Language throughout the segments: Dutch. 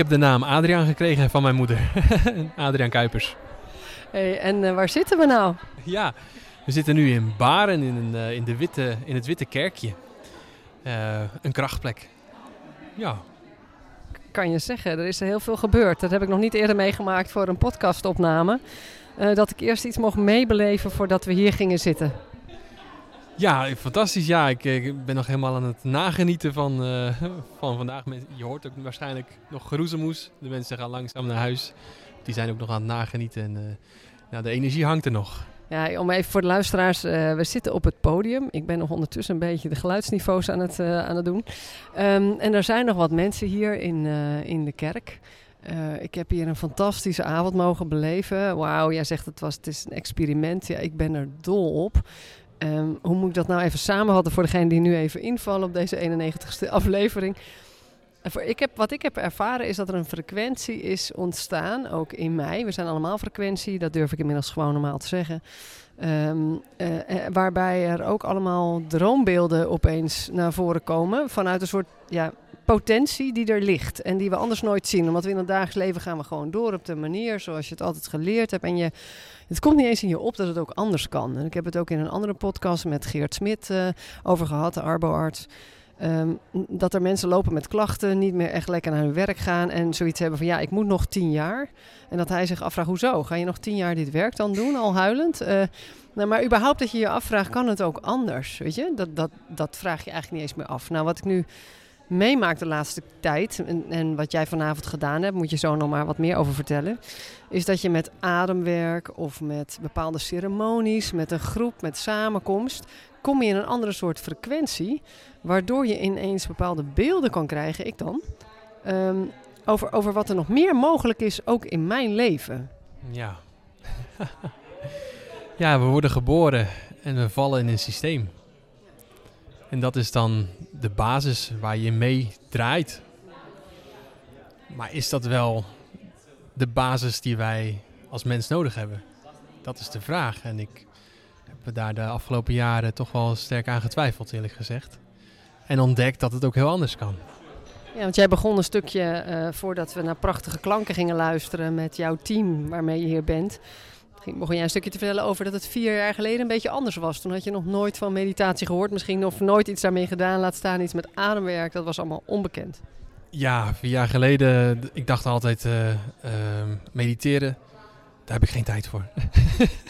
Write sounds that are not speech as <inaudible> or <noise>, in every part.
Heb de naam Adriaan gekregen van mijn moeder. <laughs> Adriaan Kuipers. Hey, en uh, waar zitten we nou? Ja, we zitten nu in Baren in, een, uh, in, de witte, in het Witte Kerkje. een krachtplek. Ja. Kan je zeggen, er is heel veel gebeurd. Dat heb ik nog niet eerder meegemaakt voor een podcastopname. dat ik eerst iets mocht meebeleven voordat we hier gingen zitten. Ja, fantastisch. Ja, ik, ik, ben nog helemaal aan het nagenieten van, uh, <laughs> van vandaag. Je hoort ook waarschijnlijk nog geroezemoes. De mensen gaan langzaam naar huis. Die zijn ook nog aan het nagenieten. En uh, nou, de energie hangt er nog. Ja, om even voor de luisteraars. We zitten op het podium. Ik ben nog ondertussen een beetje de geluidsniveaus aan het, aan het doen. Um, en er zijn nog wat mensen hier in, in de kerk. Ik heb hier een fantastische avond mogen beleven. Wauw, jij zegt het was het is een experiment. Ja, ik ben er dol op. Um, hoe moet ik dat nou even samenvatten voor degene die nu even invallen op deze 91ste <laughs> aflevering? Voor ik heb, wat ik heb ervaren is dat er een frequentie is ontstaan, ook in mij. We zijn allemaal frequentie, dat durf ik inmiddels gewoon normaal te zeggen. Um, uh, waarbij er ook allemaal droombeelden opeens naar voren komen vanuit een soort ja, potentie die er ligt en die we anders nooit zien. Omdat we in het dagelijks leven gaan we gewoon door op de manier zoals je het altijd geleerd hebt. En je, het komt niet eens in je op dat het ook anders kan. En ik heb het ook in een andere podcast met Geert Smit uh, over gehad, de arboarts. Um, dat er mensen lopen met klachten, niet meer echt lekker naar hun werk gaan en zoiets hebben van ja, ik moet nog tien jaar. En dat hij zich afvraagt, hoezo? Ga je nog tien jaar dit werk dan doen, al huilend? Uh, nou, maar überhaupt dat je je afvraagt, kan het ook anders? Weet je, dat, dat, dat vraag je eigenlijk niet eens meer af. Nou, wat ik nu meemaakt de laatste tijd, en, en, wat jij vanavond gedaan hebt, moet je zo nog maar wat meer over vertellen, is dat je met ademwerk of met bepaalde ceremonies, met een groep, met samenkomst, kom je in een andere soort frequentie, waardoor je ineens bepaalde beelden kan krijgen, ik dan, um, over, over wat er nog meer mogelijk is, ook in mijn leven. Ja. <laughs> ja, we worden geboren en we vallen in een systeem. En dat is dan de basis waar je mee draait. Maar is dat wel de basis die wij als mens nodig hebben? Dat is de vraag. En ik heb daar de afgelopen jaren toch wel sterk aan getwijfeld, eerlijk gezegd. En ontdekt dat het ook heel anders kan. Ja, want jij begon een stukje uh, voordat we naar prachtige klanken gingen luisteren met jouw team waarmee je hier bent. Mocht jij een stukje te vertellen over dat het vier jaar geleden een beetje anders was? Toen had je nog nooit van meditatie gehoord, misschien of nooit iets daarmee gedaan. Laat staan iets met ademwerk, dat was allemaal onbekend. Ja, vier jaar geleden, ik dacht altijd uh, uh, mediteren, daar heb ik geen tijd voor.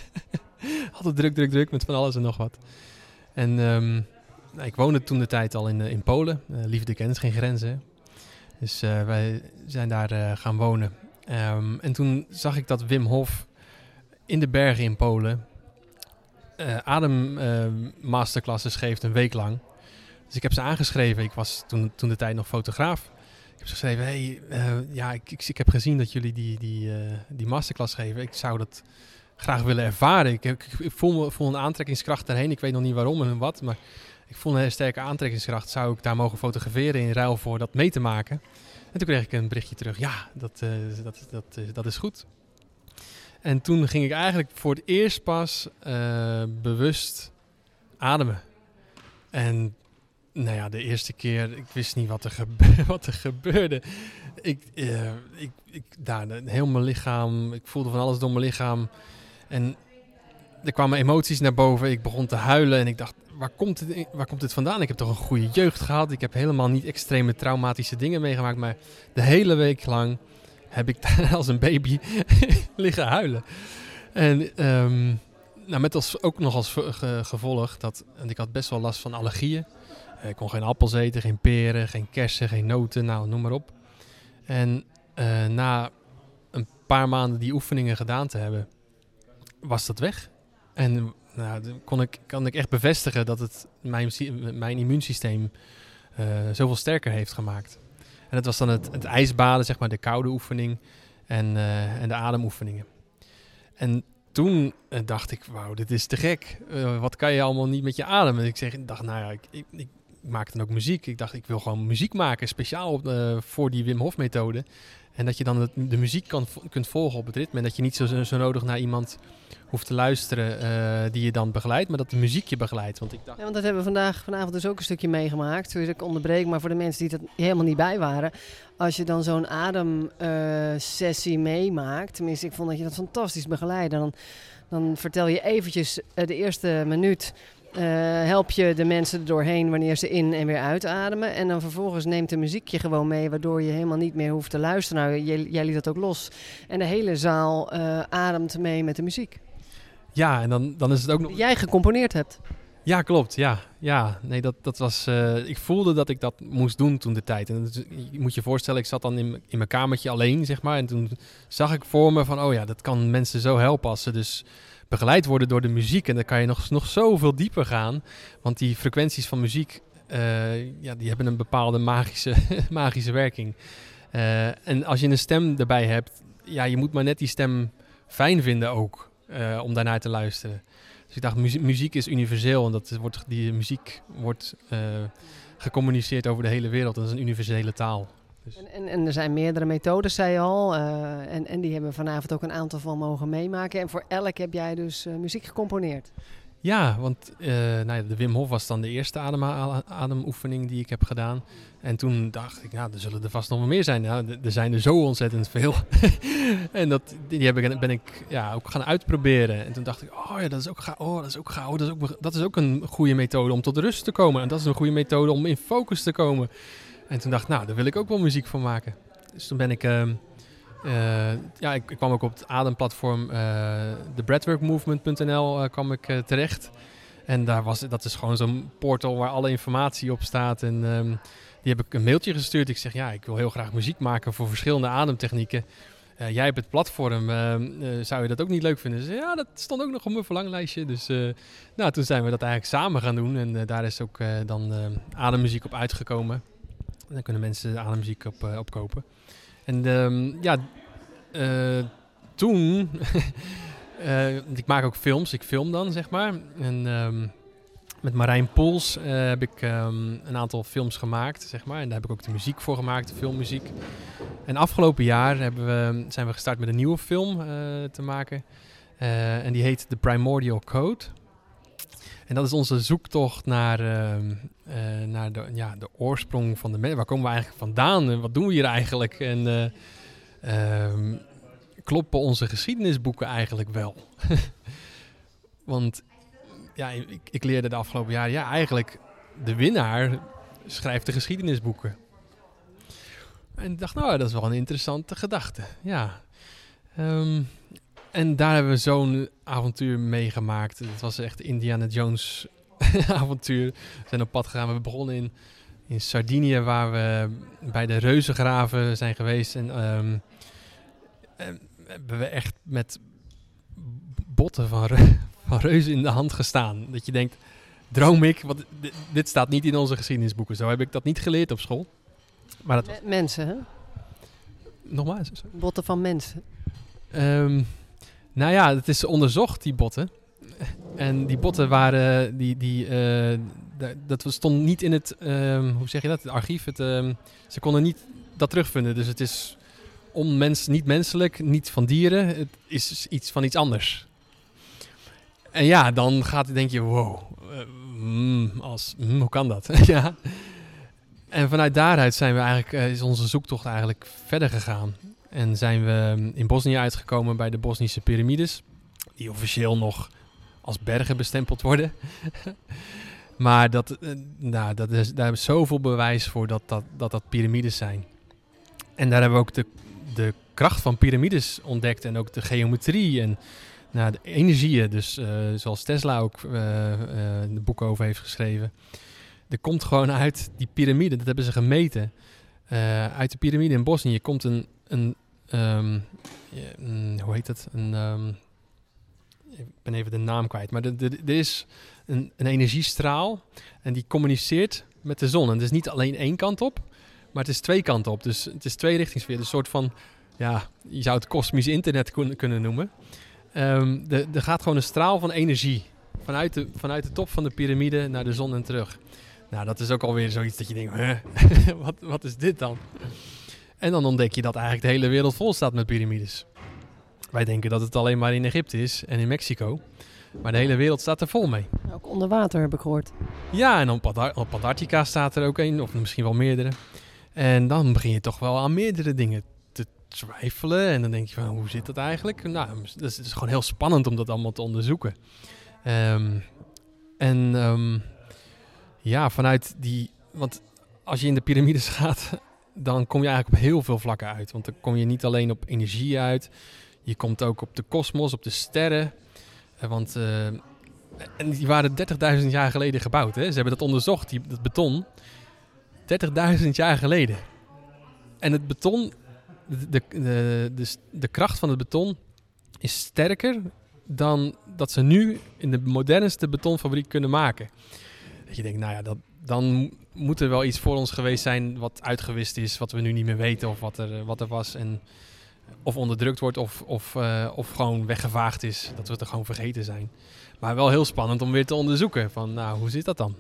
<laughs> altijd druk, druk, druk met van alles en nog wat. En um, nou, ik woonde toen de tijd al in, in Polen. Liefde kent geen grenzen. Dus wij zijn daar gaan wonen. Um, en toen zag ik dat Wim Hof in de bergen in Polen uh, adem uh, masterclasses geeft een week lang. Dus ik heb ze aangeschreven. Ik was toen, toen de tijd nog fotograaf. Ik heb ze geschreven, hey, uh, ja, ik, ik, ik, heb gezien dat jullie die, die, die masterclass geven. Ik zou dat graag willen ervaren. Ik, ik, ik voel, voel, een aantrekkingskracht daarheen. Ik weet nog niet waarom en wat, maar ik voel een hele sterke aantrekkingskracht. Zou ik daar mogen fotograferen in ruil voor dat mee te maken? En toen kreeg ik een berichtje terug. Ja, dat, dat, dat, dat is goed. En toen ging ik eigenlijk voor het eerst pas uh, bewust ademen. En nou ja, de eerste keer, ik wist niet wat er, <laughs> wat er gebeurde. Ik, uh, ik, ik, daar, heel mijn lichaam, ik voelde van alles door mijn lichaam. En er kwamen emoties naar boven. Ik begon te huilen en ik dacht, waar komt, dit, waar komt dit vandaan? Ik heb toch een goede jeugd gehad. Ik heb helemaal niet extreme traumatische dingen meegemaakt. Maar de hele week lang heb ik daar <laughs> als een baby <laughs> liggen huilen. En um, nou, met als, ook nog als gevolg dat ik had best wel last van allergieën. Ik kon geen appels eten, geen peren, geen kersen, geen noten, nou noem maar op. En uh, na een paar maanden die oefeningen gedaan te hebben, was dat weg. En nou, kon ik, kan ik echt bevestigen dat het mijn, mijn immuunsysteem zoveel sterker heeft gemaakt. En dat was dan het, het ijsbaden, zeg maar, de koude oefening en, en de ademoefeningen. En toen dacht ik, wauw, dit is te gek. wat kan je allemaal niet met je adem? En ik zeg, dacht, nou ja, ik, ik, maakte dan ook muziek. Ik dacht, ik wil gewoon muziek maken, speciaal voor die Wim Hof methode. En dat je dan de muziek kan, kunt volgen op het ritme. En dat je niet zo, zo nodig naar iemand hoeft te luisteren uh, die je dan begeleidt, maar dat de muziek je begeleidt. Want ik dacht... Ja, want dat hebben we vandaag, vanavond dus ook een stukje meegemaakt. Dus ik onderbreek, maar voor de mensen die er helemaal niet bij waren. Als je dan zo'n ademsessie uh, meemaakt, tenminste ik vond dat je dat fantastisch begeleidde. Dan, dan vertel je eventjes uh, de eerste minuut uh, help je de mensen er doorheen wanneer ze in en weer uitademen. En dan vervolgens neemt de muziek je gewoon mee, waardoor je helemaal niet meer hoeft te luisteren. Nou, jij, jij liet dat ook los. En de hele zaal uh, ademt mee met de muziek. Ja, en dan, dan is het ook nog... Jij gecomponeerd hebt. Ja, klopt. Ja, ja. Nee, dat, dat was. Uh, ik voelde dat ik dat moest doen toen de tijd. En dat, je moet je voorstellen, ik zat dan in, in mijn kamertje alleen, zeg maar. En toen zag ik voor me van, oh ja, dat kan mensen zo helpen als ze dus begeleid worden door de muziek. En dan kan je nog, nog zoveel dieper gaan. Want die frequenties van muziek, uh, ja, die hebben een bepaalde magische, <laughs> magische werking. Uh, en als je een stem erbij hebt, ja, je moet maar net die stem fijn vinden ook. Uh, om daarnaar te luisteren. Dus ik dacht, muziek, muziek is universeel. En dat wordt, die muziek wordt gecommuniceerd over de hele wereld. Dat is een universele taal. Dus. En, en, en, er zijn meerdere methodes, zei je al. Uh, en, en die hebben we vanavond ook een aantal van mogen meemaken. En voor elk heb jij dus uh, muziek gecomponeerd. Ja, want uh, nou ja, de Wim Hof was dan de eerste adem ademoefening die ik heb gedaan. En toen dacht ik, nou, er zullen er vast nog wel meer zijn. Nou, er zijn er zo ontzettend veel. <laughs> en dat, die heb ik, ben ik ja, ook gaan uitproberen. En toen dacht ik, oh ja, dat is ook gauw. Oh, dat is ook gauw. Dat is ook, dat is ook een goede methode om tot rust te komen. En dat is een goede methode om in focus te komen. En toen dacht ik, nou, daar wil ik ook wel muziek van maken. Dus toen ben ik... Uh, uh, ja, ik, kwam ook op het ademplatform de breathworkmovement.nl uh, kwam ik terecht. En daar was, dat is gewoon zo'n portal waar alle informatie op staat. En um, die heb ik een mailtje gestuurd. Ik zeg, ja, ik wil heel graag muziek maken voor verschillende ademtechnieken. jij hebt het platform, ehm, zou je dat ook niet leuk vinden? Ze ja, dat stond ook nog op mijn verlanglijstje. Dus nou, toen zijn we dat eigenlijk samen gaan doen. En daar is ook dan ademmuziek op uitgekomen. Dan kunnen mensen ademmuziek op, uh, opkopen. En um, ja, uh, toen... <laughs> uh, ik maak ook films. Ik film dan, zeg maar. En um, met Marijn Poels heb ik um, een aantal films gemaakt, zeg maar. En daar heb ik ook de muziek voor gemaakt, de filmmuziek. En afgelopen jaar we, zijn we gestart met een nieuwe film te maken. en die heet The Primordial Code. En dat is onze zoektocht naar, uh, uh, naar de, ja, de oorsprong van de mens. Waar komen we eigenlijk vandaan en wat doen we hier eigenlijk? En uh, kloppen onze geschiedenisboeken eigenlijk wel? <laughs> Want ja, ik, ik, leerde de afgelopen jaren, ja, eigenlijk de winnaar schrijft de geschiedenisboeken. En ik dacht, nou, dat is wel een interessante gedachte. Ja. Um, en daar hebben we zo'n avontuur meegemaakt. Het was echt Indiana Jones <laughs> avontuur. We zijn op pad gegaan. We begonnen in, in Sardinië, waar we bij de reuzengraven zijn geweest. En, um, en hebben we echt met botten van, re <laughs> van reuzen in de hand gestaan. Dat je denkt, droom ik? Want dit, dit, staat niet in onze geschiedenisboeken. Zo heb ik dat niet geleerd op school. Maar dat was... Mensen, hè? Nogmaals? Botten van mensen. Um, nou ja, het is onderzocht, die botten. En die botten waren, die, die, uh, dat stond niet in het, um, hoe zeg je dat, het archief. Het, um, ze konden niet dat terugvinden. Dus het is onmens, niet menselijk, niet van dieren. Het is iets van iets anders. En ja, dan gaat, denk je, wow, uh, mm, als, mm, hoe kan dat? <laughs> ja. En vanuit daaruit zijn we eigenlijk, uh, is onze zoektocht eigenlijk verder gegaan. En zijn we in Bosnië uitgekomen bij de Bosnische piramides. Die officieel nog als bergen bestempeld worden. <laughs> maar dat, eh, nou, dat is, daar hebben we zoveel bewijs voor dat dat, dat, dat piramides zijn. En daar hebben we ook de, de kracht van piramides ontdekt. En ook de geometrie en nou, de energieën. Dus uh, zoals Tesla ook uh, de boek over heeft geschreven. Er komt gewoon uit die piramide, dat hebben ze gemeten. uit de piramide in Bosnië komt een een, um, hoe heet het? Een, um, ik ben even de naam kwijt, maar er is een, een, energiestraal en die communiceert met de zon. En het is niet alleen één kant op, maar het is twee kanten op. Dus het is twee richtingsfeer. Dus een soort van, ja, je zou het kosmisch internet kunnen, kunnen noemen. Ehm, er gaat gewoon een straal van energie vanuit de, vanuit de top van de piramide naar de zon en terug. Nou, dat is ook alweer zoiets dat je denkt, huh, <laughs> wat, wat is dit dan? En dan ontdek je dat eigenlijk de hele wereld vol staat met piramides. Wij denken dat het alleen maar in Egypte is en in Mexico. Maar de hele wereld staat er vol mee. Ook onder water heb ik gehoord. Ja, en op, op Antarctica staat er ook een, of misschien wel meerdere. En dan begin je toch wel aan meerdere dingen te twijfelen. En dan denk je van, hoe zit dat eigenlijk? Nou, is, het is gewoon heel spannend om dat allemaal te onderzoeken. Ehm, en ehm, ja, vanuit die... Want als je in de piramides <laughs> gaat, dan kom je eigenlijk op heel veel vlakken uit. Want dan kom je niet alleen op energie uit. Je komt ook op de kosmos, op de sterren. Eh, want... eh, en die waren 30.000 jaar geleden gebouwd. Hè? Ze hebben dat onderzocht, die, dat beton. 30.000 jaar geleden. En het beton, de, de, de, de, de kracht van het beton is sterker dan dat ze nu in de modernste betonfabriek kunnen maken. Dat je denkt, nou ja, dat, dan moet er wel iets voor ons geweest zijn wat uitgewist is, wat we nu niet meer weten of wat er, wat er was. En of onderdrukt wordt of, of, eh, of gewoon weggevaagd is, dat we het er gewoon vergeten zijn. Maar wel heel spannend om weer te onderzoeken van, nou, hoe zit dat dan?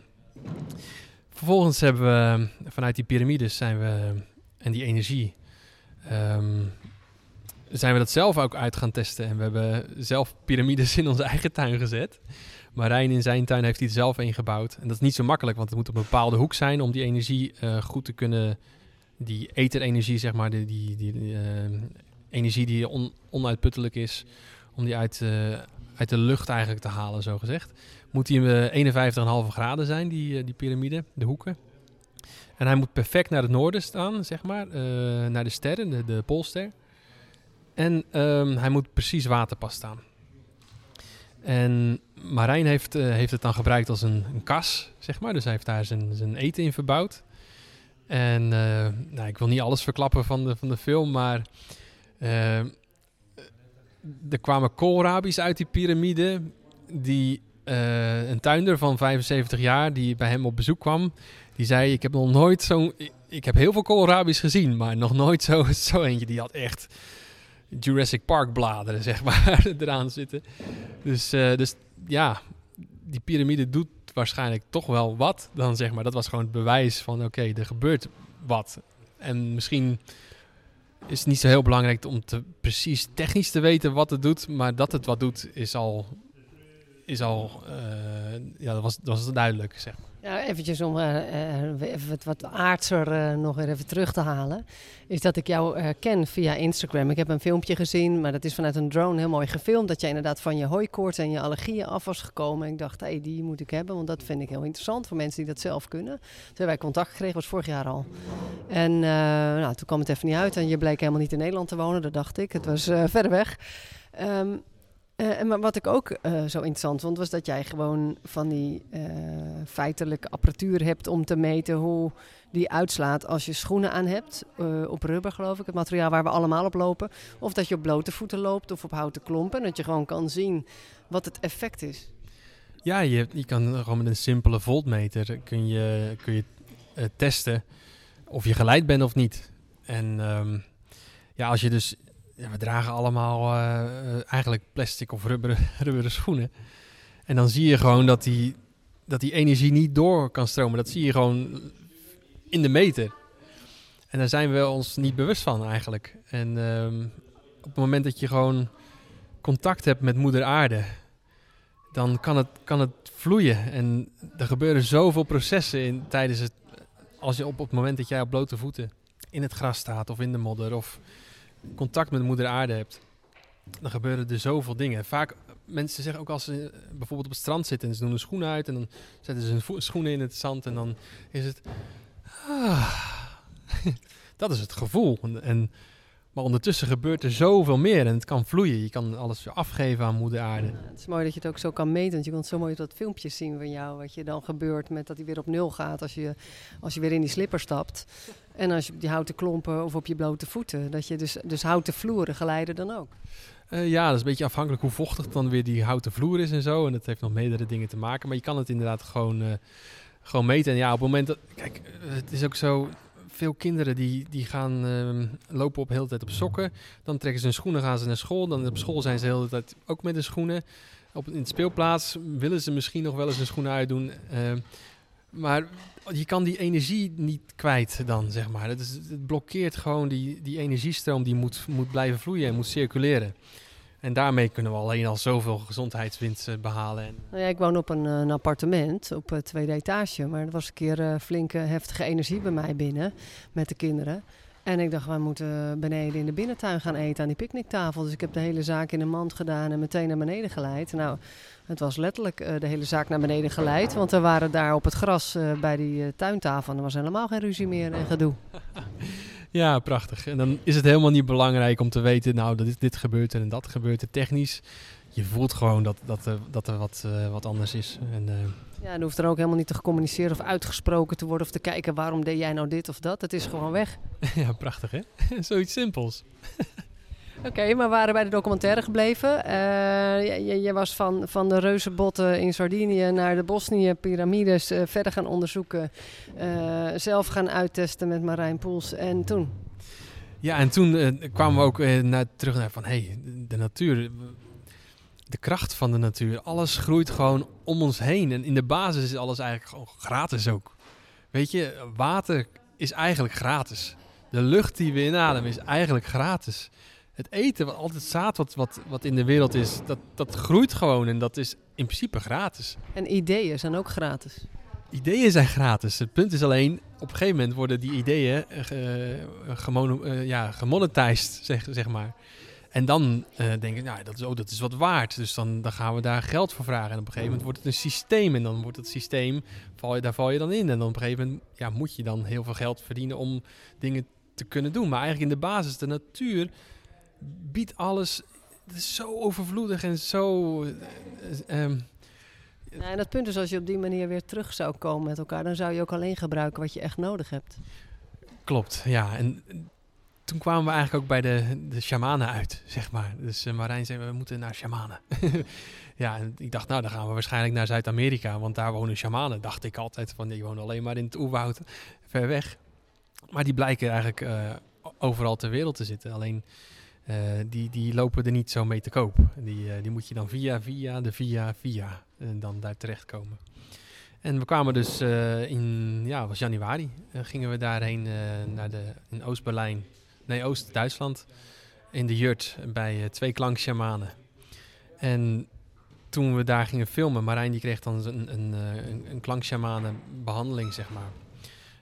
Vervolgens hebben we vanuit die piramides zijn we en die energie ehm, zijn we dat zelf ook uit gaan testen en we hebben zelf piramides in onze eigen tuin gezet. Marijn in zijn tuin heeft hij zelf een gebouwd en dat is niet zo makkelijk, want het moet op een bepaalde hoek zijn om die energie eh, goed te kunnen, die etherenergie zeg maar, die, die, die, eh, energie die on- onuitputtelijk is, om die uit, eh, uit de lucht eigenlijk te halen, zo gezegd. Moet die eh, 51,5 graden zijn, die, die piramide, de hoeken. En hij moet perfect naar het noorden staan, zeg maar, naar de sterren, de, de poolster. En ehm, hij moet precies waterpas staan. En Marijn heeft, eh, heeft het dan gebruikt als een, een kas, zeg maar. Dus hij heeft daar zijn, zijn eten in verbouwd. En eh, nou, ik wil niet alles verklappen van de, van de film, maar eh, er kwamen koolrabi's uit die piramide. Die een tuinder van 75 jaar die bij hem op bezoek kwam, die zei: Ik heb nog nooit zo'n. ik- Ik heb heel veel koolrabi's gezien, maar nog nooit zo, <laughs> zo eentje. Die had echt Jurassic Park bladeren, <laughs> zeg maar, eraan zitten. Dus, eh, dus ja, die piramide doet waarschijnlijk toch wel wat. Dan zeg maar, dat was gewoon het bewijs van: oké, er gebeurt wat. En misschien is het niet zo heel belangrijk om te precies technisch te weten wat het doet, maar dat het wat doet is al, is al eh, ja, dat was, dat was duidelijk. Zeg. maar. Ja, eventjes om eh, even wat aardser eh, nog even terug te halen. Is dat ik jou eh, ken via Instagram. Ik heb een filmpje gezien, maar dat is vanuit een drone heel mooi gefilmd. Dat jij inderdaad van je hooikoorts en je allergieën af was gekomen. En ik dacht, hé, hey, die moet ik hebben, want dat vind ik heel interessant voor mensen die dat zelf kunnen. Toen hebben wij contact gekregen, was vorig jaar al. En nou, toen kwam het even niet uit en je bleek helemaal niet in Nederland te wonen, dat dacht ik. Het was verder weg. Ehm, eh, en maar wat ik ook eh, zo interessant vond, was dat jij gewoon van die eh, feitelijke apparatuur hebt om te meten hoe die uitslaat als je schoenen aan hebt. eh, op rubber, geloof ik, het materiaal waar we allemaal op lopen. Of dat je op blote voeten loopt of op houten klompen. En dat je gewoon kan zien wat het effect is. Ja, je, je kan gewoon met een simpele voltmeter kun je, kun je eh, testen of je geleid bent of niet. En ehm, ja, als je dus... We dragen allemaal eh, eh, eigenlijk plastic of rubberen, <laughs> rubberen schoenen. En dan zie je gewoon dat die, dat die energie niet door kan stromen. Dat zie je gewoon in de meter. En daar zijn we ons niet bewust van eigenlijk. En ehm, op het moment dat je gewoon contact hebt met moeder aarde dan kan het, kan het vloeien. En er gebeuren zoveel processen in, tijdens het. Als je op, op het moment dat jij op blote voeten in het gras staat of in de modder of contact met moeder aarde hebt, dan gebeuren er zoveel dingen. Vaak mensen zeggen ook als ze bijvoorbeeld op het strand zitten en ze doen hun schoenen uit en dan zetten ze hun schoenen in het zand en dan is het. Ah, <laughs> dat is het gevoel. En, en, maar ondertussen gebeurt er zoveel meer en het kan vloeien. Je kan alles weer afgeven aan moeder aarde. Ja, het is mooi dat je het ook zo kan meten. Want je kon zo mooi dat filmpje zien van jou. Wat je dan gebeurt met dat hij weer op nul gaat als je, als je weer in die slipper stapt. En als je op die houten klompen of op je blote voeten. Dat je dus, dus houten vloeren geleiden dan ook. Eh, ja, dat is een beetje afhankelijk hoe vochtig dan weer die houten vloer is en zo. En dat heeft nog meerdere dingen te maken. Maar je kan het inderdaad gewoon eh, gewoon meten. En ja, op het moment dat... Kijk, het is ook zo... Veel kinderen die, die gaan ehm, lopen op de hele tijd op sokken. Dan trekken ze hun schoenen, gaan ze naar school. Dan op school zijn ze de hele tijd ook met de schoenen. Op, in de speelplaats willen ze misschien nog wel eens hun schoenen uitdoen. ehm, maar je kan die energie niet kwijt dan, zeg maar. Het, is, het blokkeert gewoon die, die energiestroom die moet, moet blijven vloeien en moet circuleren. En daarmee kunnen we alleen al zoveel gezondheidswinst eh, behalen. En, Nou ja, ik woon op een, eh, een appartement op het tweede etage. Maar er was een keer eh, flinke heftige energie bij mij binnen met de kinderen. En ik dacht, wij moeten beneden in de binnentuin gaan eten aan die picknicktafel. Dus ik heb de hele zaak in een mand gedaan en meteen naar beneden geleid. Nou, het was letterlijk eh, de hele zaak naar beneden geleid. Want er waren daar op het gras eh, bij die eh, tuintafel. En er was helemaal geen ruzie meer en gedoe. <laughs> ja, prachtig. En dan is het helemaal niet belangrijk om te weten, nou, dat dit, dit gebeurt en dat gebeurt er technisch. Je voelt gewoon dat, dat, er, dat er wat, eh, wat anders is. En, eh, Ja, en hoeft er ook helemaal niet te communiceren of uitgesproken te worden. Of te kijken waarom deed jij nou dit of dat. Het is gewoon weg. <laughs> ja, prachtig hè? <laughs> Zoiets simpels. <laughs> Oké, maar we waren bij de documentaire gebleven. Eh, je, was van, van de reuzenbotten in Sardinië naar de Bosnië-pyramides eh, verder gaan onderzoeken. eh, zelf gaan uittesten met Marijn Poels. En toen? Ja, en toen kwamen we ook naar, terug naar van, hé, hey, de natuur, de kracht van de natuur. Alles groeit gewoon om ons heen. En in de basis is alles eigenlijk gewoon gratis ook. Weet je, water is eigenlijk gratis. De lucht die we inademen is eigenlijk gratis. Het eten, wat altijd zaad wat, wat, wat in de wereld is, dat, dat groeit gewoon en dat is in principe gratis. En ideeën zijn ook gratis. Ideeën zijn gratis. Het punt is alleen, op een gegeven moment worden die ideeën gemono- eh, ja, gemonetized, zeg, zeg maar. En dan denk ik, nou, dat is, oh, dat is wat waard. Dus dan, dan gaan we daar geld voor vragen. En op een gegeven moment wordt het een systeem. En dan wordt het systeem, val je, daar val je dan in. En dan op een gegeven moment ja, moet je dan heel veel geld verdienen om dingen te kunnen doen. Maar eigenlijk in de basis, de natuur biedt alles... Het is zo overvloedig en zo... eh, eh, ehm, Nou, en het punt is, als je op die manier weer terug zou komen met elkaar, dan zou je ook alleen gebruiken wat je echt nodig hebt. Klopt, ja. En toen kwamen we eigenlijk ook bij de, de shamanen uit, zeg maar. Dus eh, Marijn zei, we moeten naar shamanen. <laughs> ja, en ik dacht, nou, dan gaan we waarschijnlijk naar Zuid-Amerika, want daar wonen shamanen. Dacht ik altijd van, die wonen alleen maar in het oerwoud, ver weg. Maar die blijken eigenlijk overal ter wereld te zitten. Alleen, eh, die, die lopen er niet zo mee te koop. Die, eh, die moet je dan via, via, de via, via, en dan daar terechtkomen. En we kwamen dus eh, in, ja, was januari, eh, gingen we daarheen eh, naar de, in Oost-Berlijn, nee, Oost-Duitsland, in de Jurt bij eh, twee klankshamanen. En toen we daar gingen filmen, Marijn die kreeg dan een, een, eh, een, een behandeling, zeg maar.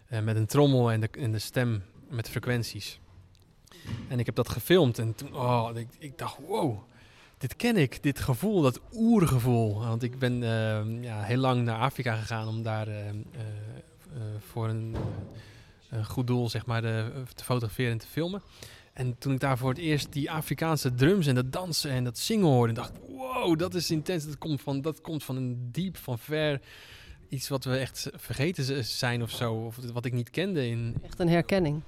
Eh, met een trommel en de, en de stem met frequenties. En ik heb dat gefilmd en toen, oh, ik, dacht, wow, dit ken ik, dit gevoel, dat oergevoel. Want ik ben eh, ja, heel lang naar Afrika gegaan om daar eh, eh, voor een, een goed doel zeg maar, te fotograferen en te filmen. En toen ik daar voor het eerst die Afrikaanse drums en dat dansen en dat zingen hoorde, dacht ik, wow, dat is intens. Dat komt van, dat komt van een diep, van ver. Iets wat we echt vergeten zijn of zo. Of wat ik niet kende in, Echt een herkenning.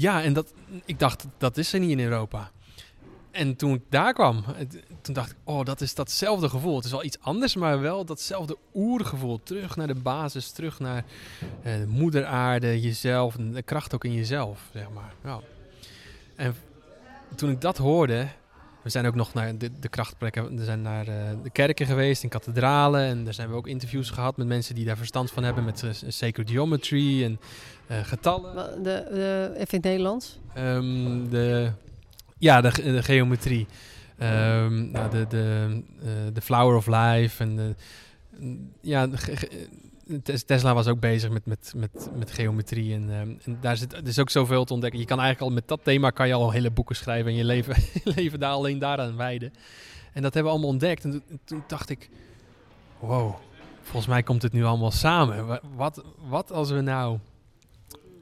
Ja, en dat, ik dacht, dat is er niet in Europa. En toen ik daar kwam, toen dacht ik, oh, dat is datzelfde gevoel. Het is wel iets anders, maar wel datzelfde oergevoel. Terug naar de basis, terug naar eh, de moeder aarde, jezelf, de kracht ook in jezelf, zeg maar. Ja. En toen ik dat hoorde, we zijn ook nog naar de, de krachtplekken, we zijn naar eh, de kerken geweest, in kathedralen. En daar zijn we ook interviews gehad met mensen die daar verstand van hebben, met eh, sacred geometry en eh, getallen. De, de, even in het Nederlands. Ehm, de, ja, de, ge- de geometrie. Ehm, nou, de, de, de Flower of Life. En de, ja, ge- ge- Tesla was ook bezig met, met, met, met geometrie. En, ehm, en daar zit, is ook zoveel te ontdekken. Je kan eigenlijk al met dat thema kan je al hele boeken schrijven en je leven, <laughs> leven daar alleen daaraan wijden. En dat hebben we allemaal ontdekt. En toen, dacht ik, wow, volgens mij komt het nu allemaal samen. Wa- Wat, wat als we nou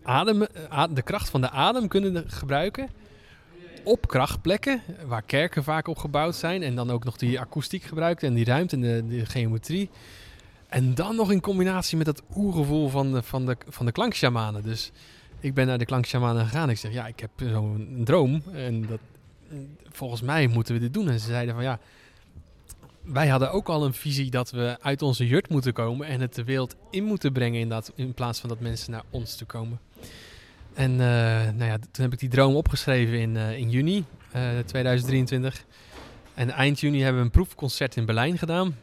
adem, eh, de kracht van de adem kunnen gebruiken op krachtplekken, waar kerken vaak op gebouwd zijn. En dan ook nog die akoestiek gebruikt en die ruimte en de geometrie. En dan nog in combinatie met dat oergevoel van de, van de, van de klankshamanen. Dus ik ben naar de klankshamanen gegaan. Ik zeg, ja, ik heb zo'n droom. En dat, volgens mij moeten we dit doen. En ze zeiden van, ja, wij hadden ook al een visie dat we uit onze jurt moeten komen en het de wereld in moeten brengen in, dat, in plaats van dat mensen naar ons te komen. En uh, nou ja, toen heb ik die droom opgeschreven in, uh, in juni 2023. En eind juni hebben we een proefconcert in Berlijn gedaan.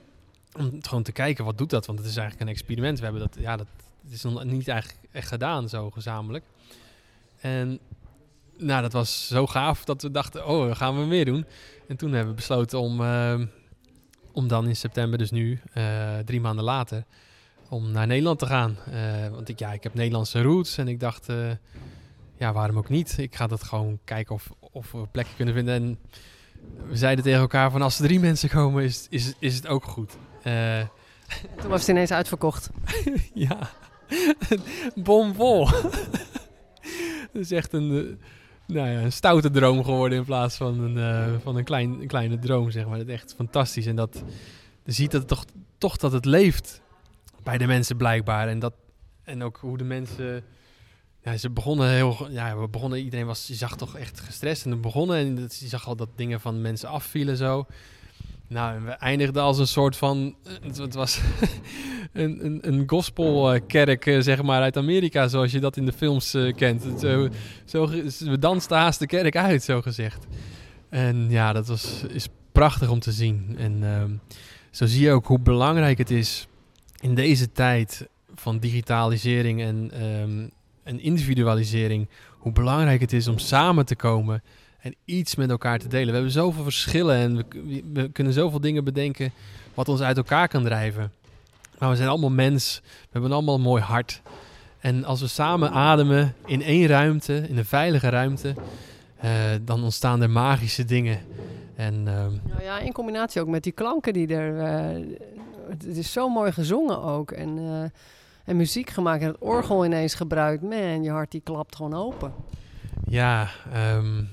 Om gewoon te kijken wat doet dat, want het is eigenlijk een experiment. We hebben dat, ja, dat is nog niet eigenlijk echt gedaan zo gezamenlijk. En nou, dat was zo gaaf dat we dachten, oh, gaan we meer doen. En toen hebben we besloten om, uh, om dan in september, dus nu, uh, drie maanden later, om naar Nederland te gaan. Uh, want ik, ja, ik heb Nederlandse roots en ik dacht, ja, waarom ook niet? Ik ga dat gewoon kijken of, of we plekken kunnen vinden. En we zeiden tegen elkaar van als er drie mensen komen, is, is, is het ook goed. Toen was het ineens uitverkocht. <laughs> ja, <laughs> bomvol. dat <laughs> is echt een nou ja, een stoute droom geworden in plaats van een, uh, van een, klein, een kleine droom, zeg maar. Dat is echt fantastisch. En dat je ziet dat het toch, toch dat het leeft bij de mensen blijkbaar. En, dat, en ook hoe de mensen... Ja, ze begonnen heel... Ja, we begonnen... Iedereen was... Je zag toch echt gestrest. En we begonnen en je zag al dat dingen van mensen afvielen zo. Nou, en we eindigden als een soort van. Het, was <laughs> een, een, een gospelkerk, eh, zeg maar, uit Amerika, zoals je dat in de films uh, kent. Zo, zo, we dansten haast de kerk uit, zo gezegd. En ja, dat was, is prachtig om te zien. En uh, zo zie je ook hoe belangrijk het is in deze tijd van digitalisering en, um, en individualisering. Hoe belangrijk het is om samen te komen en iets met elkaar te delen. We hebben zoveel verschillen en we, we, kunnen zoveel dingen bedenken wat ons uit elkaar kan drijven. Maar we zijn allemaal mens, we hebben allemaal een mooi hart. En als we samen ademen in één ruimte, in een veilige ruimte, uh, dan ontstaan er magische dingen. En, uh, nou ja, in combinatie ook met die klanken die er. Uh, het is zo mooi gezongen ook. En, uh, en muziek gemaakt en het orgel ineens gebruikt. Man, je hart die klapt gewoon open. Ja, um,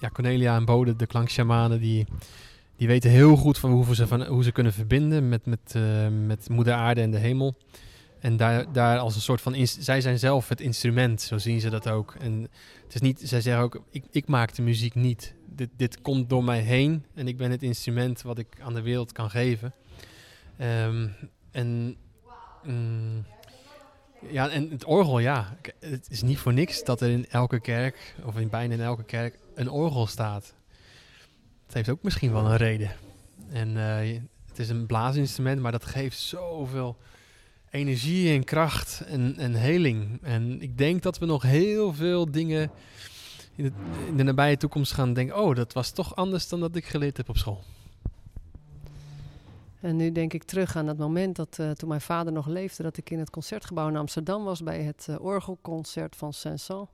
ja, Cornelia en Bode, de klankszamanen, die, die weten heel goed van hoe, ze, van, hoe ze kunnen verbinden met, met, uh, met moeder aarde en de hemel. En daar, daar als een soort van... Zij zijn zelf het instrument, zo zien ze dat ook. En het is niet... Zij zeggen ook, ik, ik maak de muziek niet. Dit, dit komt door mij heen en ik ben het instrument wat ik aan de wereld kan geven. Um, en... Mm, ja, en het orgel, ja. Het is niet voor niks dat er in elke kerk, of in bijna in elke kerk, een orgel staat. Het heeft ook misschien wel een reden. En uh, het is een blaasinstrument, maar dat geeft zoveel energie en kracht en, en heling. En ik denk dat we nog heel veel dingen in de nabije toekomst gaan denken: oh, dat was toch anders dan dat ik geleerd heb op school. En nu denk ik terug aan dat moment dat uh, toen mijn vader nog leefde, dat ik in het concertgebouw in Amsterdam was bij het uh, orgelconcert van Saint-Saëns.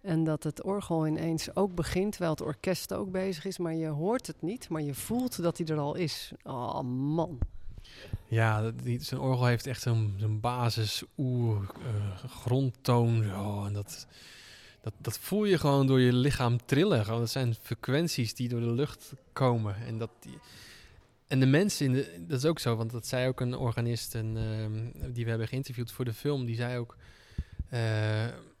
En dat het orgel ineens ook begint, terwijl het orkest ook bezig is, maar je hoort het niet, maar je voelt dat hij er al is. Oh man. Ja, zijn orgel heeft echt zo'n basis, oer, uh, grondtoon. Oh, en dat, dat, dat voel je gewoon door je lichaam trillen. Gewoon, dat zijn frequenties die door de lucht komen. En dat, die, en de mensen, in de, dat is ook zo, want dat zei ook een organist en, uh, die we hebben geïnterviewd voor de film, die zei ook, uh,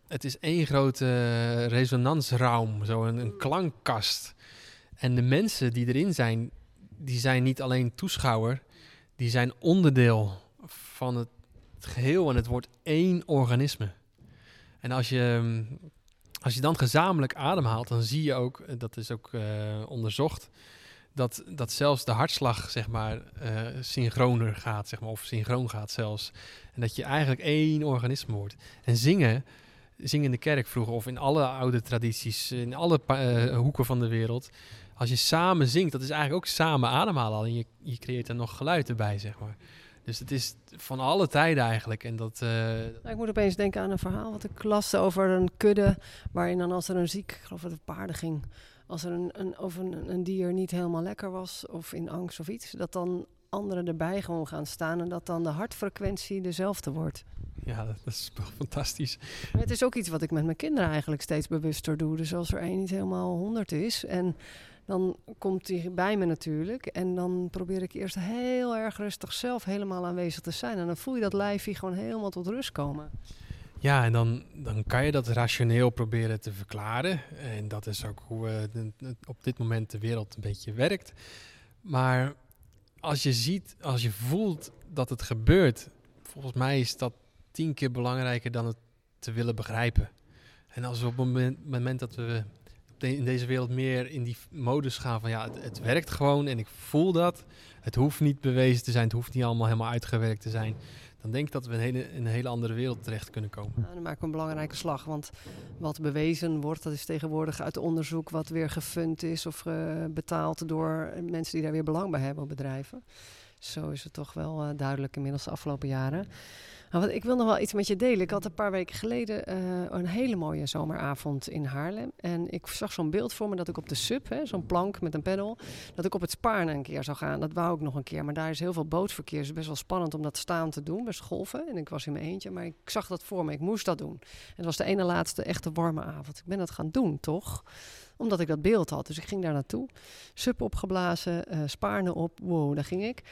het is één grote resonansruim, zo een, een, klankkast. En de mensen die erin zijn, die zijn niet alleen toeschouwer, die zijn onderdeel van het geheel en het wordt één organisme. En als je, als je dan gezamenlijk ademhaalt, dan zie je ook, dat is ook uh, onderzocht, dat, dat zelfs de hartslag, zeg maar, uh, synchroner gaat, zeg maar, of synchroon gaat zelfs. En dat je eigenlijk één organisme wordt. En zingen, zingen in de kerk vroeger, of in alle oude tradities, in alle uh, hoeken van de wereld. Als je samen zingt, dat is eigenlijk ook samen ademhalen. En je, je creëert er nog geluid erbij, zeg maar. Dus het is van alle tijden eigenlijk. En dat, nou, ik moet opeens denken aan een verhaal wat ik las over een kudde. Waarin dan als er een ziek, ik geloof dat het paarden ging als er een, een, of een, een dier niet helemaal lekker was of in angst of iets, dat dan anderen erbij gewoon gaan staan en dat dan de hartfrequentie dezelfde wordt. Ja, dat is <laughs> fantastisch. het is ook iets wat ik met mijn kinderen eigenlijk steeds bewuster doe. Dus als er één niet helemaal honderd is en dan komt hij bij me natuurlijk. En dan probeer ik eerst heel erg rustig zelf helemaal aanwezig te zijn. En dan voel je dat lijfje gewoon helemaal tot rust komen. Ja, en dan, dan kan je dat rationeel proberen te verklaren. En dat is ook hoe uh, op dit moment de wereld een beetje werkt. Maar als je ziet, als je voelt dat het gebeurt, volgens mij is dat tien keer belangrijker dan het te willen begrijpen. En als we op het moment, dat we in deze wereld meer in die modus gaan van ja, het, het, werkt gewoon en ik voel dat. Het hoeft niet bewezen te zijn, het hoeft niet allemaal helemaal uitgewerkt te zijn. Denk dat we in een hele, in een hele andere wereld terecht kunnen komen. Nou, dan maken een belangrijke slag. Want wat bewezen wordt, dat is tegenwoordig uit onderzoek wat weer gefund is of uh, betaald door mensen die daar weer belang bij hebben, bedrijven. Zo is het toch wel uh, duidelijk inmiddels de afgelopen jaren. Nou, ik wil nog wel iets met je delen. Ik had een paar weken geleden uh, een hele mooie zomeravond in Haarlem. En ik zag zo'n beeld voor me dat ik op de sub, zo'n plank met een pedal, dat ik op het Spaarne een keer zou gaan. Dat wou ik nog een keer. Maar daar is heel veel bootverkeer. Is best wel spannend om dat staan te doen, best golven. En ik was in mijn eentje, maar ik zag dat voor me. Ik moest dat doen. En het was de ene laatste echte warme avond. Ik ben dat gaan doen, toch? Omdat ik dat beeld had. Dus ik ging daar naartoe. Sub opgeblazen, uh, Spaarne op. Wow, daar ging ik.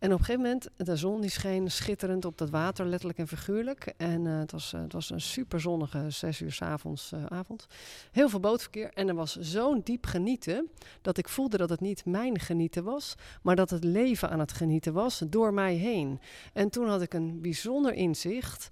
En op een gegeven moment, de zon die scheen schitterend op dat water, letterlijk en figuurlijk. En uh, het, was, uh, het was een super zonnige zes uur s avonds, uh, avond. Heel veel bootverkeer. En er was zo'n diep genieten dat ik voelde dat het niet mijn genieten was, maar dat het leven aan het genieten was door mij heen. En toen had ik een bijzonder inzicht.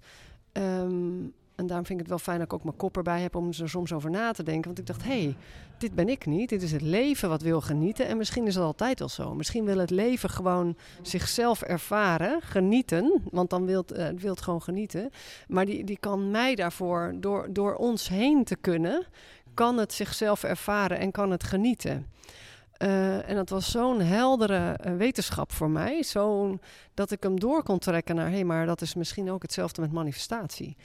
Um, en daarom vind ik het wel fijn dat ik ook mijn kop erbij heb om er soms over na te denken. Want ik dacht, hé, hey, dit ben ik niet. Dit is het leven wat wil genieten. En misschien is het altijd al zo. Misschien wil het leven gewoon zichzelf ervaren, genieten. Want dan wil het, wil het gewoon genieten. Maar die, die kan mij daarvoor, door, door ons heen te kunnen, kan het zichzelf ervaren en kan het genieten. Uh, en dat was zo'n heldere uh, wetenschap voor mij. Zo'n dat ik hem door kon trekken naar, hé, hey, maar dat is misschien ook hetzelfde met manifestatie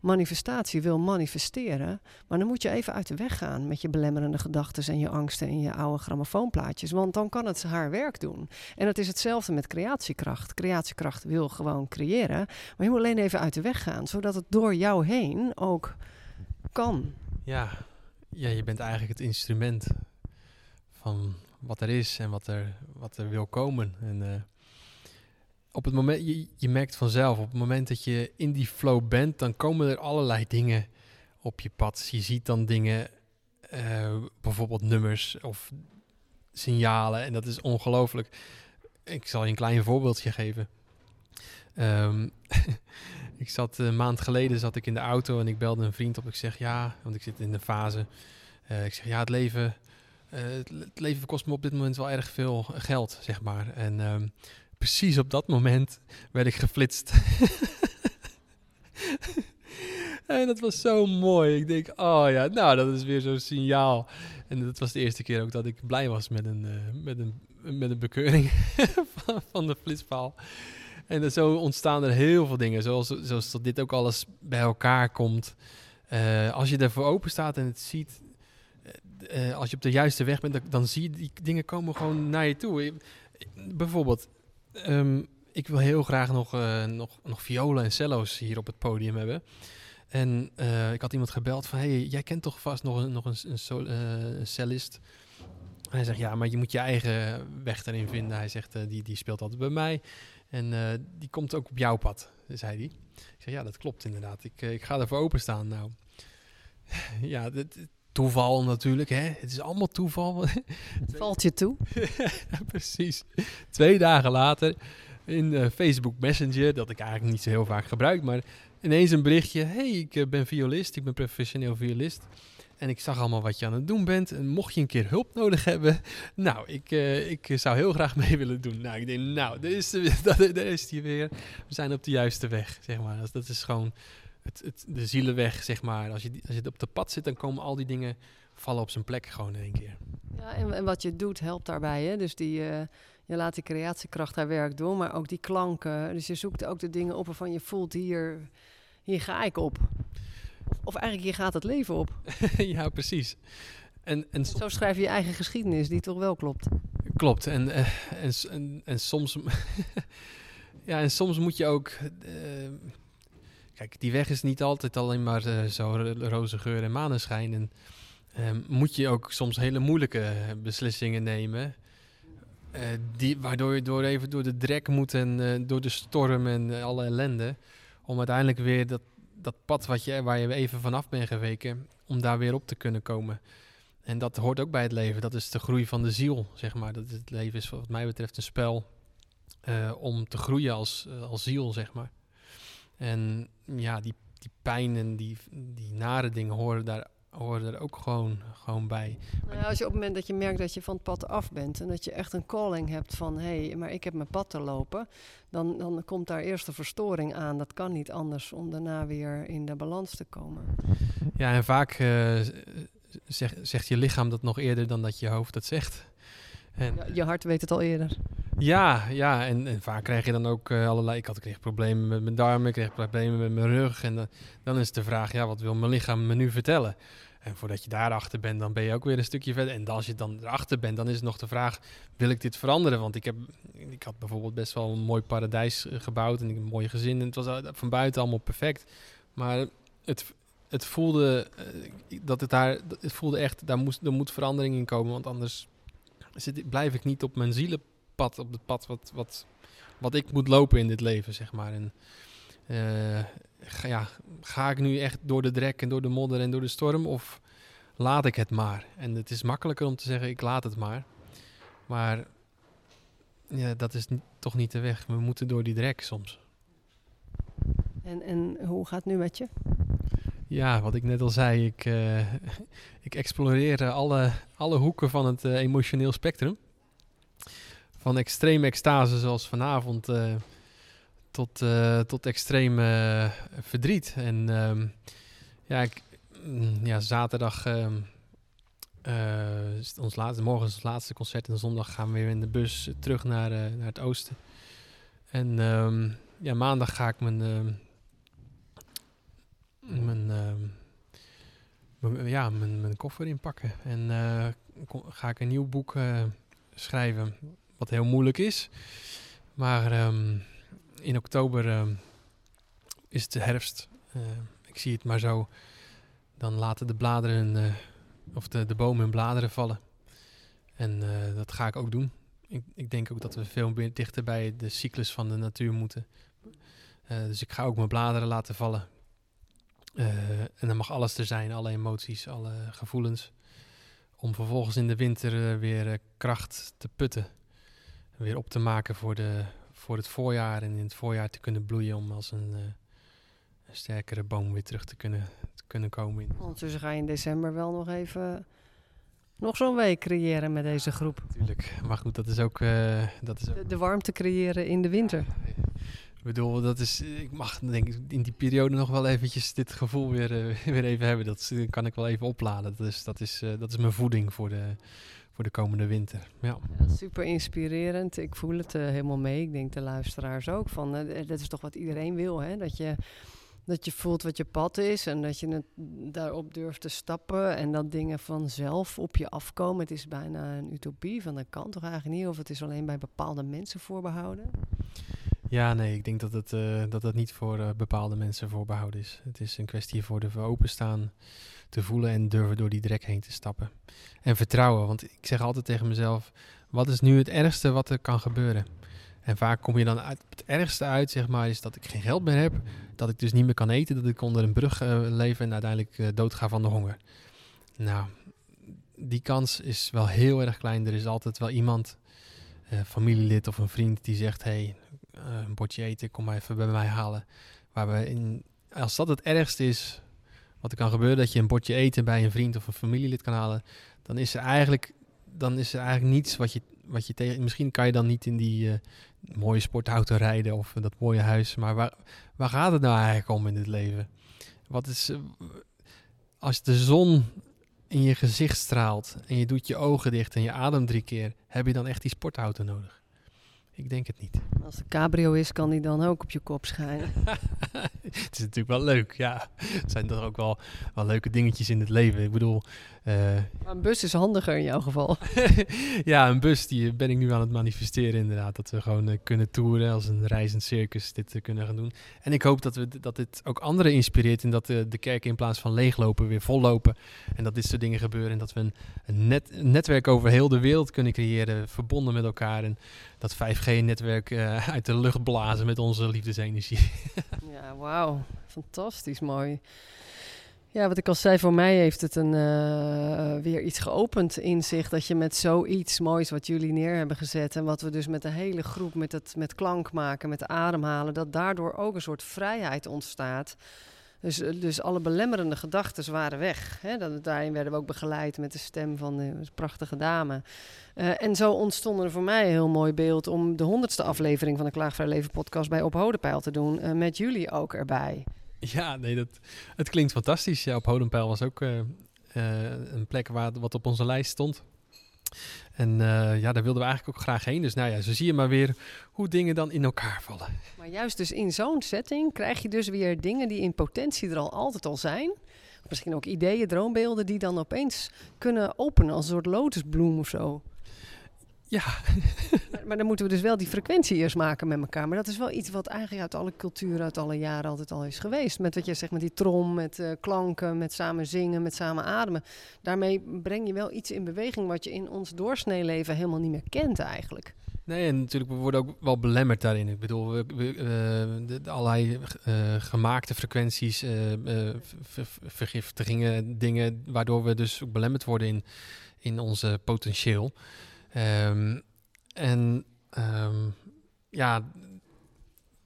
manifestatie wil manifesteren. Maar dan moet je even uit de weg gaan met je belemmerende gedachten en je angsten en je oude grammofoonplaatjes. Want dan kan het haar werk doen. En het is hetzelfde met creatiekracht. Creatiekracht wil gewoon creëren. Maar je moet alleen even uit de weg gaan, zodat het door jou heen ook kan. Ja, ja je bent eigenlijk het instrument van wat er is en wat er, wat er wil komen. En uh, op het moment, je, je merkt vanzelf, op het moment dat je in die flow bent, dan komen er allerlei dingen op je pad. Je ziet dan dingen, uh, bijvoorbeeld nummers of signalen. En dat is ongelooflijk. Ik zal je een klein voorbeeldje geven. Um, <laughs> ik zat een maand geleden zat ik in de auto en ik belde een vriend op. Ik zeg ja, want ik zit in de fase. Uh, ik zeg ja, het leven, uh, het leven kost me op dit moment wel erg veel geld, zeg maar. En um, precies op dat moment werd ik geflitst. <laughs> en dat was zo mooi. Ik denk, oh ja, nou, dat is weer zo'n signaal. En dat was de eerste keer ook dat ik blij was met een, uh, met een, met een bekeuring <laughs> van, de flitspaal. En zo ontstaan er heel veel dingen, zoals, zoals dat dit ook alles bij elkaar komt. Uh, als je ervoor open staat en het ziet, uh, als je op de juiste weg bent, dan, dan zie je die dingen komen gewoon naar je toe. Bijvoorbeeld, Um, ik wil heel graag nog, uh, nog, nog violen en cello's hier op het podium hebben. En uh, ik had iemand gebeld van, hey, jij kent toch vast nog nog een, een, uh, een cellist? Hij zegt, ja, maar je moet je eigen weg erin vinden. Hij zegt, die, die speelt altijd bij mij. En die komt ook op jouw pad, zei hij. Ik zeg, ja, dat klopt inderdaad. Ik, ik ga ervoor openstaan. Nou, <laughs> ja, dit, toeval natuurlijk. Hè? Het is allemaal toeval. <laughs> Valt je toe. <laughs> Precies. Twee dagen later in uh, Facebook Messenger, dat ik eigenlijk niet zo heel vaak gebruik, maar ineens een berichtje. hey, ik uh, ben violist, ik ben professioneel violist. En ik zag allemaal wat je aan het doen bent. En mocht je een keer hulp nodig hebben, <laughs> nou, ik, uh, ik zou heel graag mee willen doen. Nou, ik denk, nou, daar is, daar is die weer. We zijn op de juiste weg, zeg maar. Dat, dat is gewoon het, het, de zielenweg, zeg maar. Als je, als je op de pad zit, dan komen al die dingen vallen op zijn plek gewoon in één keer. Ja, en, en wat je doet helpt daarbij. Hè? Dus die, uh, je laat die creatiekracht haar werk doen, maar ook die klanken. Dus je zoekt ook de dingen op waarvan je voelt, hier, hier ga ik op. Of eigenlijk, hier gaat het leven op. <laughs> ja, precies. En, en zo schrijf je je eigen geschiedenis, die toch wel klopt. Klopt. En, uh, en, en, en, soms... <laughs> ja, en soms moet je ook... Uh, Kijk, die weg is niet altijd alleen maar uh, zo roze geur en maneschijn. En um, moet je ook soms hele moeilijke beslissingen nemen. Uh, die, waardoor je door even door de drek moet en uh, door de storm en alle ellende. Om uiteindelijk weer dat, dat pad wat je, waar je even vanaf bent geweken, om daar weer op te kunnen komen. En dat hoort ook bij het leven. Dat is de groei van de ziel, zeg maar. Dat het leven is wat mij betreft een spel. eh, om te groeien als, als ziel, zeg maar. En ja, die, die pijn en die, die nare dingen horen daar, horen er ook gewoon, gewoon bij. Nou als je op het moment dat je merkt dat je van het pad af bent en dat je echt een calling hebt van hé, hey, maar ik heb mijn pad te lopen, dan, dan komt daar eerst een verstoring aan. Dat kan niet anders om daarna weer in de balans te komen. Ja, en vaak uh, zeg, zegt je lichaam dat nog eerder dan dat je hoofd dat zegt. En, ja, je hart weet het al eerder. Ja, ja en, en vaak krijg je dan ook uh, allerlei... Ik had kreeg problemen met mijn darmen, ik kreeg problemen met mijn rug. En uh, dan is de vraag, ja, wat wil mijn lichaam me nu vertellen? En voordat je daarachter bent, dan ben je ook weer een stukje verder. En als je dan erachter bent, dan is het nog de vraag: wil ik dit veranderen? Want ik, heb, ik had bijvoorbeeld best wel een mooi paradijs gebouwd en een mooi gezin. En het was van buiten allemaal perfect. Maar het, het voelde dat het daar, het voelde echt, daar moest, er moet verandering in komen. Want anders zit, blijf ik niet op mijn zielenpad, op het pad wat, wat, wat ik moet lopen in dit leven, zeg maar. En uh, ga, ja, ga ik nu echt door de drek en door de modder en door de storm of laat ik het maar? En het is makkelijker om te zeggen, ik laat het maar. Maar ja, dat is toch niet de weg. We moeten door die drek soms. En, en hoe gaat het nu met je? Ja, wat ik net al zei, ik, uh, <laughs> ik exploreer alle, alle hoeken van het uh, emotioneel spectrum. Van extreme extase zoals vanavond tot, tot extreme verdriet. En um, ja, ik, mm, ja, zaterdag um, ons laatste, morgen is ons laatste concert en zondag gaan we weer in de bus terug naar, naar het oosten. En um, ja, maandag ga ik mijn mijn, uh, ja, mijn, mijn koffer inpakken. En uh, ga ik een nieuw boek uh, schrijven, wat heel moeilijk is. Maar um, in oktober uh, is het de herfst. ik zie het maar zo. Dan laten de bladeren, of de, de bomen hun bladeren vallen. En dat ga ik ook doen. Ik, ik, denk ook dat we veel meer dichter bij de cyclus van de natuur moeten. dus ik ga ook mijn bladeren laten vallen. Uh, en dan mag alles er zijn, alle emoties, alle gevoelens. Om vervolgens in de winter uh, weer uh, kracht te putten. Weer op te maken voor, de, voor het voorjaar. En in het voorjaar te kunnen bloeien om als een, een sterkere boom weer terug te kunnen, te kunnen komen. In. Ondertussen ga je in december wel nog even nog zo'n week creëren met deze groep. Natuurlijk, maar goed, dat is ook... dat is ook... De, de, warmte creëren in de winter. Bedoel, dat is, ik mag denk ik in die periode nog wel eventjes dit gevoel weer, uh, <laughs> weer even hebben. Dat kan ik wel even opladen. Dat is, dat is, uh, dat is mijn voeding voor de, voor de komende winter. Ja. ja super inspirerend. Ik voel het helemaal mee. Ik denk de luisteraars ook. Van, dat is toch wat iedereen wil, hè? Dat je, dat je voelt wat je pad is en dat je het daarop durft te stappen. En dat dingen vanzelf op je afkomen. Het is bijna een utopie. Van dat kan toch eigenlijk niet? Of het is alleen bij bepaalde mensen voorbehouden? Ja, nee, ik denk dat het, uh, dat niet voor uh, bepaalde mensen voorbehouden is. Het is een kwestie voor de openstaan, te voelen en durven door die drek heen te stappen. En vertrouwen, want ik zeg altijd tegen mezelf, wat is nu het ergste wat er kan gebeuren? En vaak kom je dan uit het ergste uit, zeg maar, is dat ik geen geld meer heb, dat ik dus niet meer kan eten, dat ik onder een brug uh, leef en uiteindelijk doodga van de honger. Nou, die kans is wel heel erg klein. Er is altijd wel iemand, familielid of een vriend, die zegt, hey, een bordje eten, kom maar even bij mij halen. Waar we in, als dat het ergste is wat er kan gebeuren, dat je een bordje eten bij een vriend of een familielid kan halen, dan is er eigenlijk, dan is er eigenlijk niets wat je, wat je tegen. Misschien kan je dan niet in die uh, mooie sportauto rijden of dat mooie huis, maar waar, waar gaat het nou eigenlijk om in dit leven? Wat is, uh, als de zon in je gezicht straalt en je doet je ogen dicht en je ademt drie keer, heb je dan echt die sportauto nodig? Ik denk het niet. <laughs> Als de cabrio is, kan die dan ook op je kop schijnen. <laughs> het is natuurlijk wel leuk, ja. Het zijn toch ook wel, wel leuke dingetjes in het leven. Ik bedoel... Uh... een bus is handiger in jouw geval. <laughs> ja, een bus die ben ik nu aan het manifesteren inderdaad. Dat we gewoon uh, kunnen toeren als een reizend circus dit uh, kunnen gaan doen. En ik hoop dat, we, dat dit ook anderen inspireert. En dat de kerken in plaats van leeglopen weer vollopen. En dat dit soort dingen gebeuren. En dat we een, een, net, een netwerk over heel de wereld kunnen creëren. Verbonden met elkaar. En dat 5G-netwerk uh, uit de lucht blazen met onze liefdesenergie. <laughs> ja, wauw. Fantastisch mooi. Ja, wat ik al zei, voor mij heeft het een, uh, weer iets geopend in zich. Dat je met zoiets moois wat jullie neer hebben gezet. En wat we dus met de hele groep, met, het, met klank maken, met ademhalen. Dat daardoor ook een soort vrijheid ontstaat. Dus, dus alle belemmerende gedachten waren weg. Hè? Daarin werden we ook begeleid met de stem van de prachtige dame. En zo ontstond er voor mij een heel mooi beeld om de honderdste aflevering van de Klaagvrij Leven podcast bij Op Hodenpeil te doen. Met jullie ook erbij. Ja, nee, dat, het klinkt fantastisch. Ja, op Hodenpeil was ook uh, een plek waar wat op onze lijst stond. En uh, ja, daar wilden we eigenlijk ook graag heen. Dus nou ja, zo zie je maar weer hoe dingen dan in elkaar vallen. Maar juist dus in zo'n setting krijg je dus weer dingen die in potentie er al altijd al zijn. Misschien ook ideeën, droombeelden die dan opeens kunnen openen als een soort lotusbloem of zo. Ja. <laughs> maar, maar, dan moeten we dus wel die frequentie eerst maken met elkaar. Maar dat is wel iets wat eigenlijk uit alle culturen, uit alle jaren altijd al is geweest. Met wat je zegt, met die trom, met uh, klanken, met samen zingen, met samen ademen. Daarmee breng je wel iets in beweging wat je in ons doorsneeleven helemaal niet meer kent eigenlijk. Nee, en natuurlijk, we worden ook wel belemmerd daarin. Ik bedoel, we, we, uh, de, de allerlei uh, gemaakte frequenties, vergiftigingen, dingen, waardoor we dus ook belemmerd worden in, in onze potentieel. Um, en um, ja,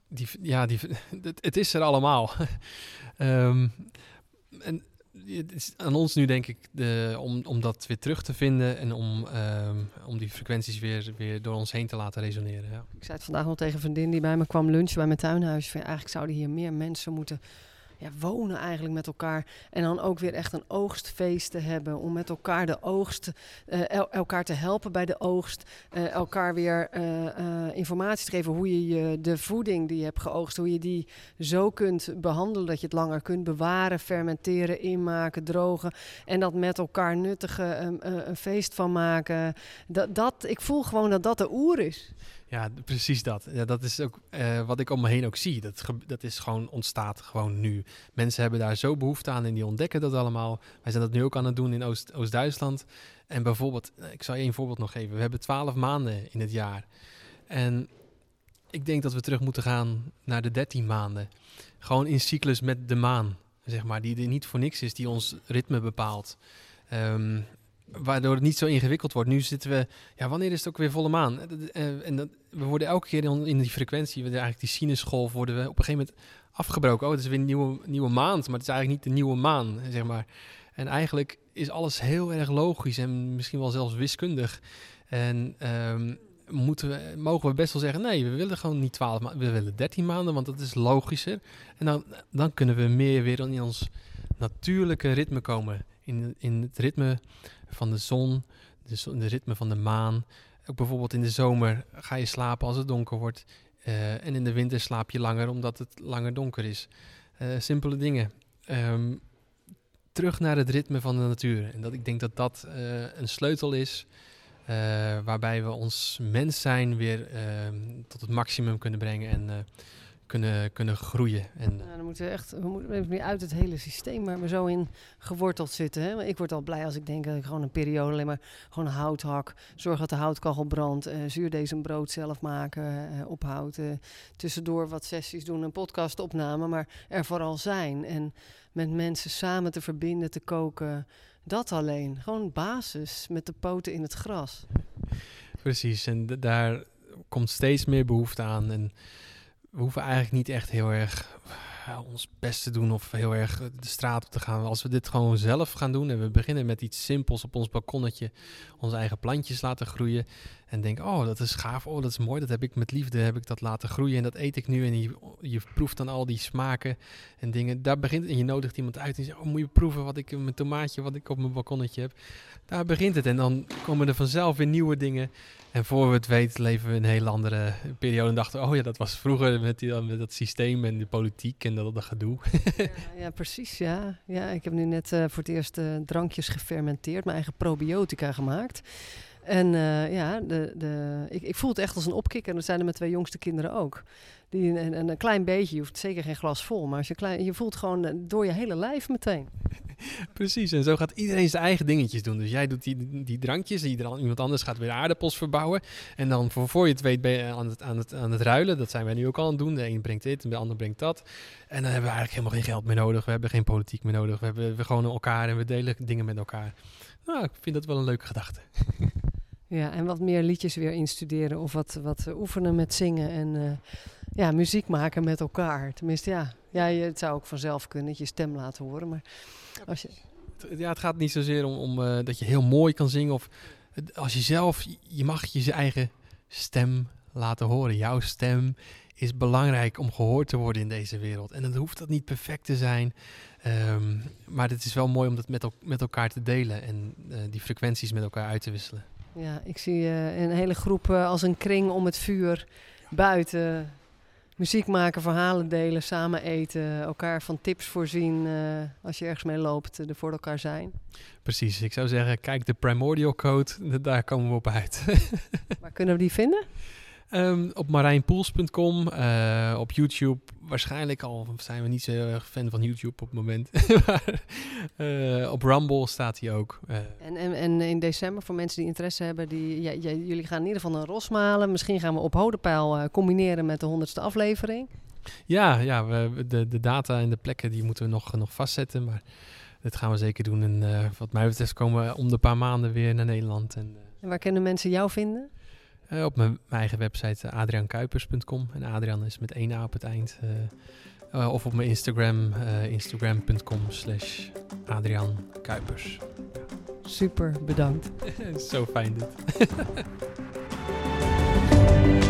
die, ja die, <laughs> het, is er allemaal. um, <laughs> en het is aan ons nu, denk ik, de, om, om dat weer terug te vinden en om, om die frequenties weer, weer door ons heen te laten resoneren. Ja. Ik zei het vandaag nog tegen een vriendin die bij me kwam lunchen bij mijn tuinhuis. Eigenlijk zouden hier meer mensen moeten ja, wonen eigenlijk met elkaar. En dan ook weer echt een oogstfeest te hebben. Om met elkaar de oogst, el elkaar te helpen bij de oogst. Uh, elkaar weer uh, informatie te geven hoe je, je de voeding die je hebt geoogst, hoe je die zo kunt behandelen dat je het langer kunt bewaren, fermenteren, inmaken, drogen. En dat met elkaar nuttige een feest van maken. Dat, dat, ik voel gewoon dat dat de oer is. Ja, precies dat. Ja, dat is ook uh, wat ik om me heen ook zie. Dat, dat is gewoon ontstaat gewoon nu. Mensen hebben daar zo behoefte aan en die ontdekken dat allemaal. Wij zijn dat nu ook aan het doen in Oost, Oost-Duitsland. En bijvoorbeeld, eh, ik zal je één voorbeeld nog geven. We hebben twaalf maanden in het jaar. En ik denk dat we terug moeten gaan naar de dertien maanden. Gewoon in cyclus met de maan, zeg maar. Die er niet voor niks is, die ons ritme bepaalt. Um, waardoor het niet zo ingewikkeld wordt. Nu zitten we, ja, wanneer is het ook weer volle maan? Eh, en dat, we worden elke keer in die frequentie, eigenlijk die sinusgolf, worden we op een gegeven moment afgebroken. Oh, het is weer een nieuwe, nieuwe maand, maar het is eigenlijk niet de nieuwe maan, zeg maar. En eigenlijk is alles heel erg logisch en misschien wel zelfs wiskundig. En um, moeten we, mogen we best wel zeggen, nee, we willen gewoon niet 12 maanden, we willen 13 maanden, want dat is logischer. En dan, dan kunnen we meer weer in ons natuurlijke ritme komen. In, in het ritme van de zon, de, de, ritme van de maan. Ook bijvoorbeeld in de zomer ga je slapen als het donker wordt. Uh, en in de winter slaap je langer omdat het langer donker is. Uh, simpele dingen. Um, terug naar het ritme van de natuur. En dat, ik denk dat dat uh, een sleutel is. waarbij we ons mens zijn weer ehm, tot het maximum kunnen brengen. En kunnen, kunnen groeien. En, ja, dan moeten we echt we moeten even uit het hele systeem waar we zo in geworteld zitten. Hè? Ik word al blij als ik denk dat ik gewoon een periode alleen maar gewoon hout hak. Zorg dat de houtkachel brandt. Uh, zuurdees brood zelf maken. Uh, ophoud. Uh, tussendoor wat sessies doen, een podcast opname. Maar er vooral zijn. En met mensen samen te verbinden, te koken. Dat alleen. Gewoon basis met de poten in het gras. Precies. En daar komt steeds meer behoefte aan. En we hoeven eigenlijk niet echt heel erg ons best te doen of heel erg de straat op te gaan. Als we dit gewoon zelf gaan doen en we beginnen met iets simpels op ons balkonnetje, onze eigen plantjes laten groeien en denken, oh dat is gaaf, oh dat is mooi, dat heb ik met liefde, heb ik dat laten groeien en dat eet ik nu en je, je proeft dan al die smaken en dingen. Daar begint en je nodigt iemand uit en zegt, oh moet je proeven wat ik, mijn tomaatje, wat ik op mijn balkonnetje heb. Daar begint het en dan komen er vanzelf weer nieuwe dingen en voor we het weten leven we een hele andere periode en dachten, oh ja, dat was vroeger met, die, met dat systeem en de politiek en dat, dat gedoe. ja, ja, precies, ja. ja. Ik heb nu net uh, voor het eerst uh, drankjes gefermenteerd, mijn eigen probiotica gemaakt. En uh, ja, de, de, ik, ik voel het echt als een opkikker. En dat zijn er mijn twee jongste kinderen ook. Die, en, en een klein beetje, je hoeft zeker geen glas vol, maar als je, klein, je voelt gewoon door je hele lijf meteen. <laughs> Precies, en zo gaat iedereen zijn eigen dingetjes doen. Dus jij doet die, die drankjes, iemand anders gaat weer aardappels verbouwen. En dan voor, voor je het weet ben je aan het, aan, het, aan het ruilen. Dat zijn wij nu ook al aan het doen. De een brengt dit en de ander brengt dat. En dan hebben we eigenlijk helemaal geen geld meer nodig. We hebben geen politiek meer nodig. We hebben we gewoon elkaar en we delen dingen met elkaar. Nou, ik vind dat wel een leuke gedachte. <laughs> Ja, en wat meer liedjes weer instuderen of wat, wat oefenen met zingen en uh, ja, muziek maken met elkaar. Tenminste, ja, ja, het zou ook vanzelf kunnen, je stem laten horen. Maar als je... Ja, het gaat niet zozeer om, om uh, dat je heel mooi kan zingen. Of als je zelf, je mag je eigen stem laten horen. Jouw stem is belangrijk om gehoord te worden in deze wereld. En dan hoeft dat niet perfect te zijn. Um, maar het is wel mooi om dat met, met elkaar te delen en uh, die frequenties met elkaar uit te wisselen. Ja, ik zie uh, een hele groep uh, als een kring om het vuur buiten muziek maken, verhalen delen, samen eten, elkaar van tips voorzien uh, als je ergens mee loopt, er voor elkaar zijn. Precies, ik zou zeggen, kijk de Primordial Code, <laughs> daar komen we op uit. Waar kunnen we die vinden? Um, op marijnpoels.com, uh, op YouTube. Waarschijnlijk al zijn we niet zo erg fan van YouTube op het moment. <laughs> maar, uh, op Rumble staat hij ook. Uh. En, en, en, in december, voor mensen die interesse hebben, die, ja, ja, jullie gaan in ieder geval een ros malen. Misschien gaan we op Hodepeil combineren met de honderdste aflevering. Ja, ja we, de, de data en de plekken die moeten we nog, nog vastzetten. Maar dat gaan we zeker doen. En wat mij betreft komen we om de paar maanden weer naar Nederland. En, en waar kunnen mensen jou vinden? Uh, op mijn, mijn, eigen website uh, adriankuipers.com. En Adrian is met één A op het eind. Uh, of op mijn Instagram, instagram.com slash Adrian Kuipers. Super, bedankt. <laughs> Zo fijn dit. <laughs>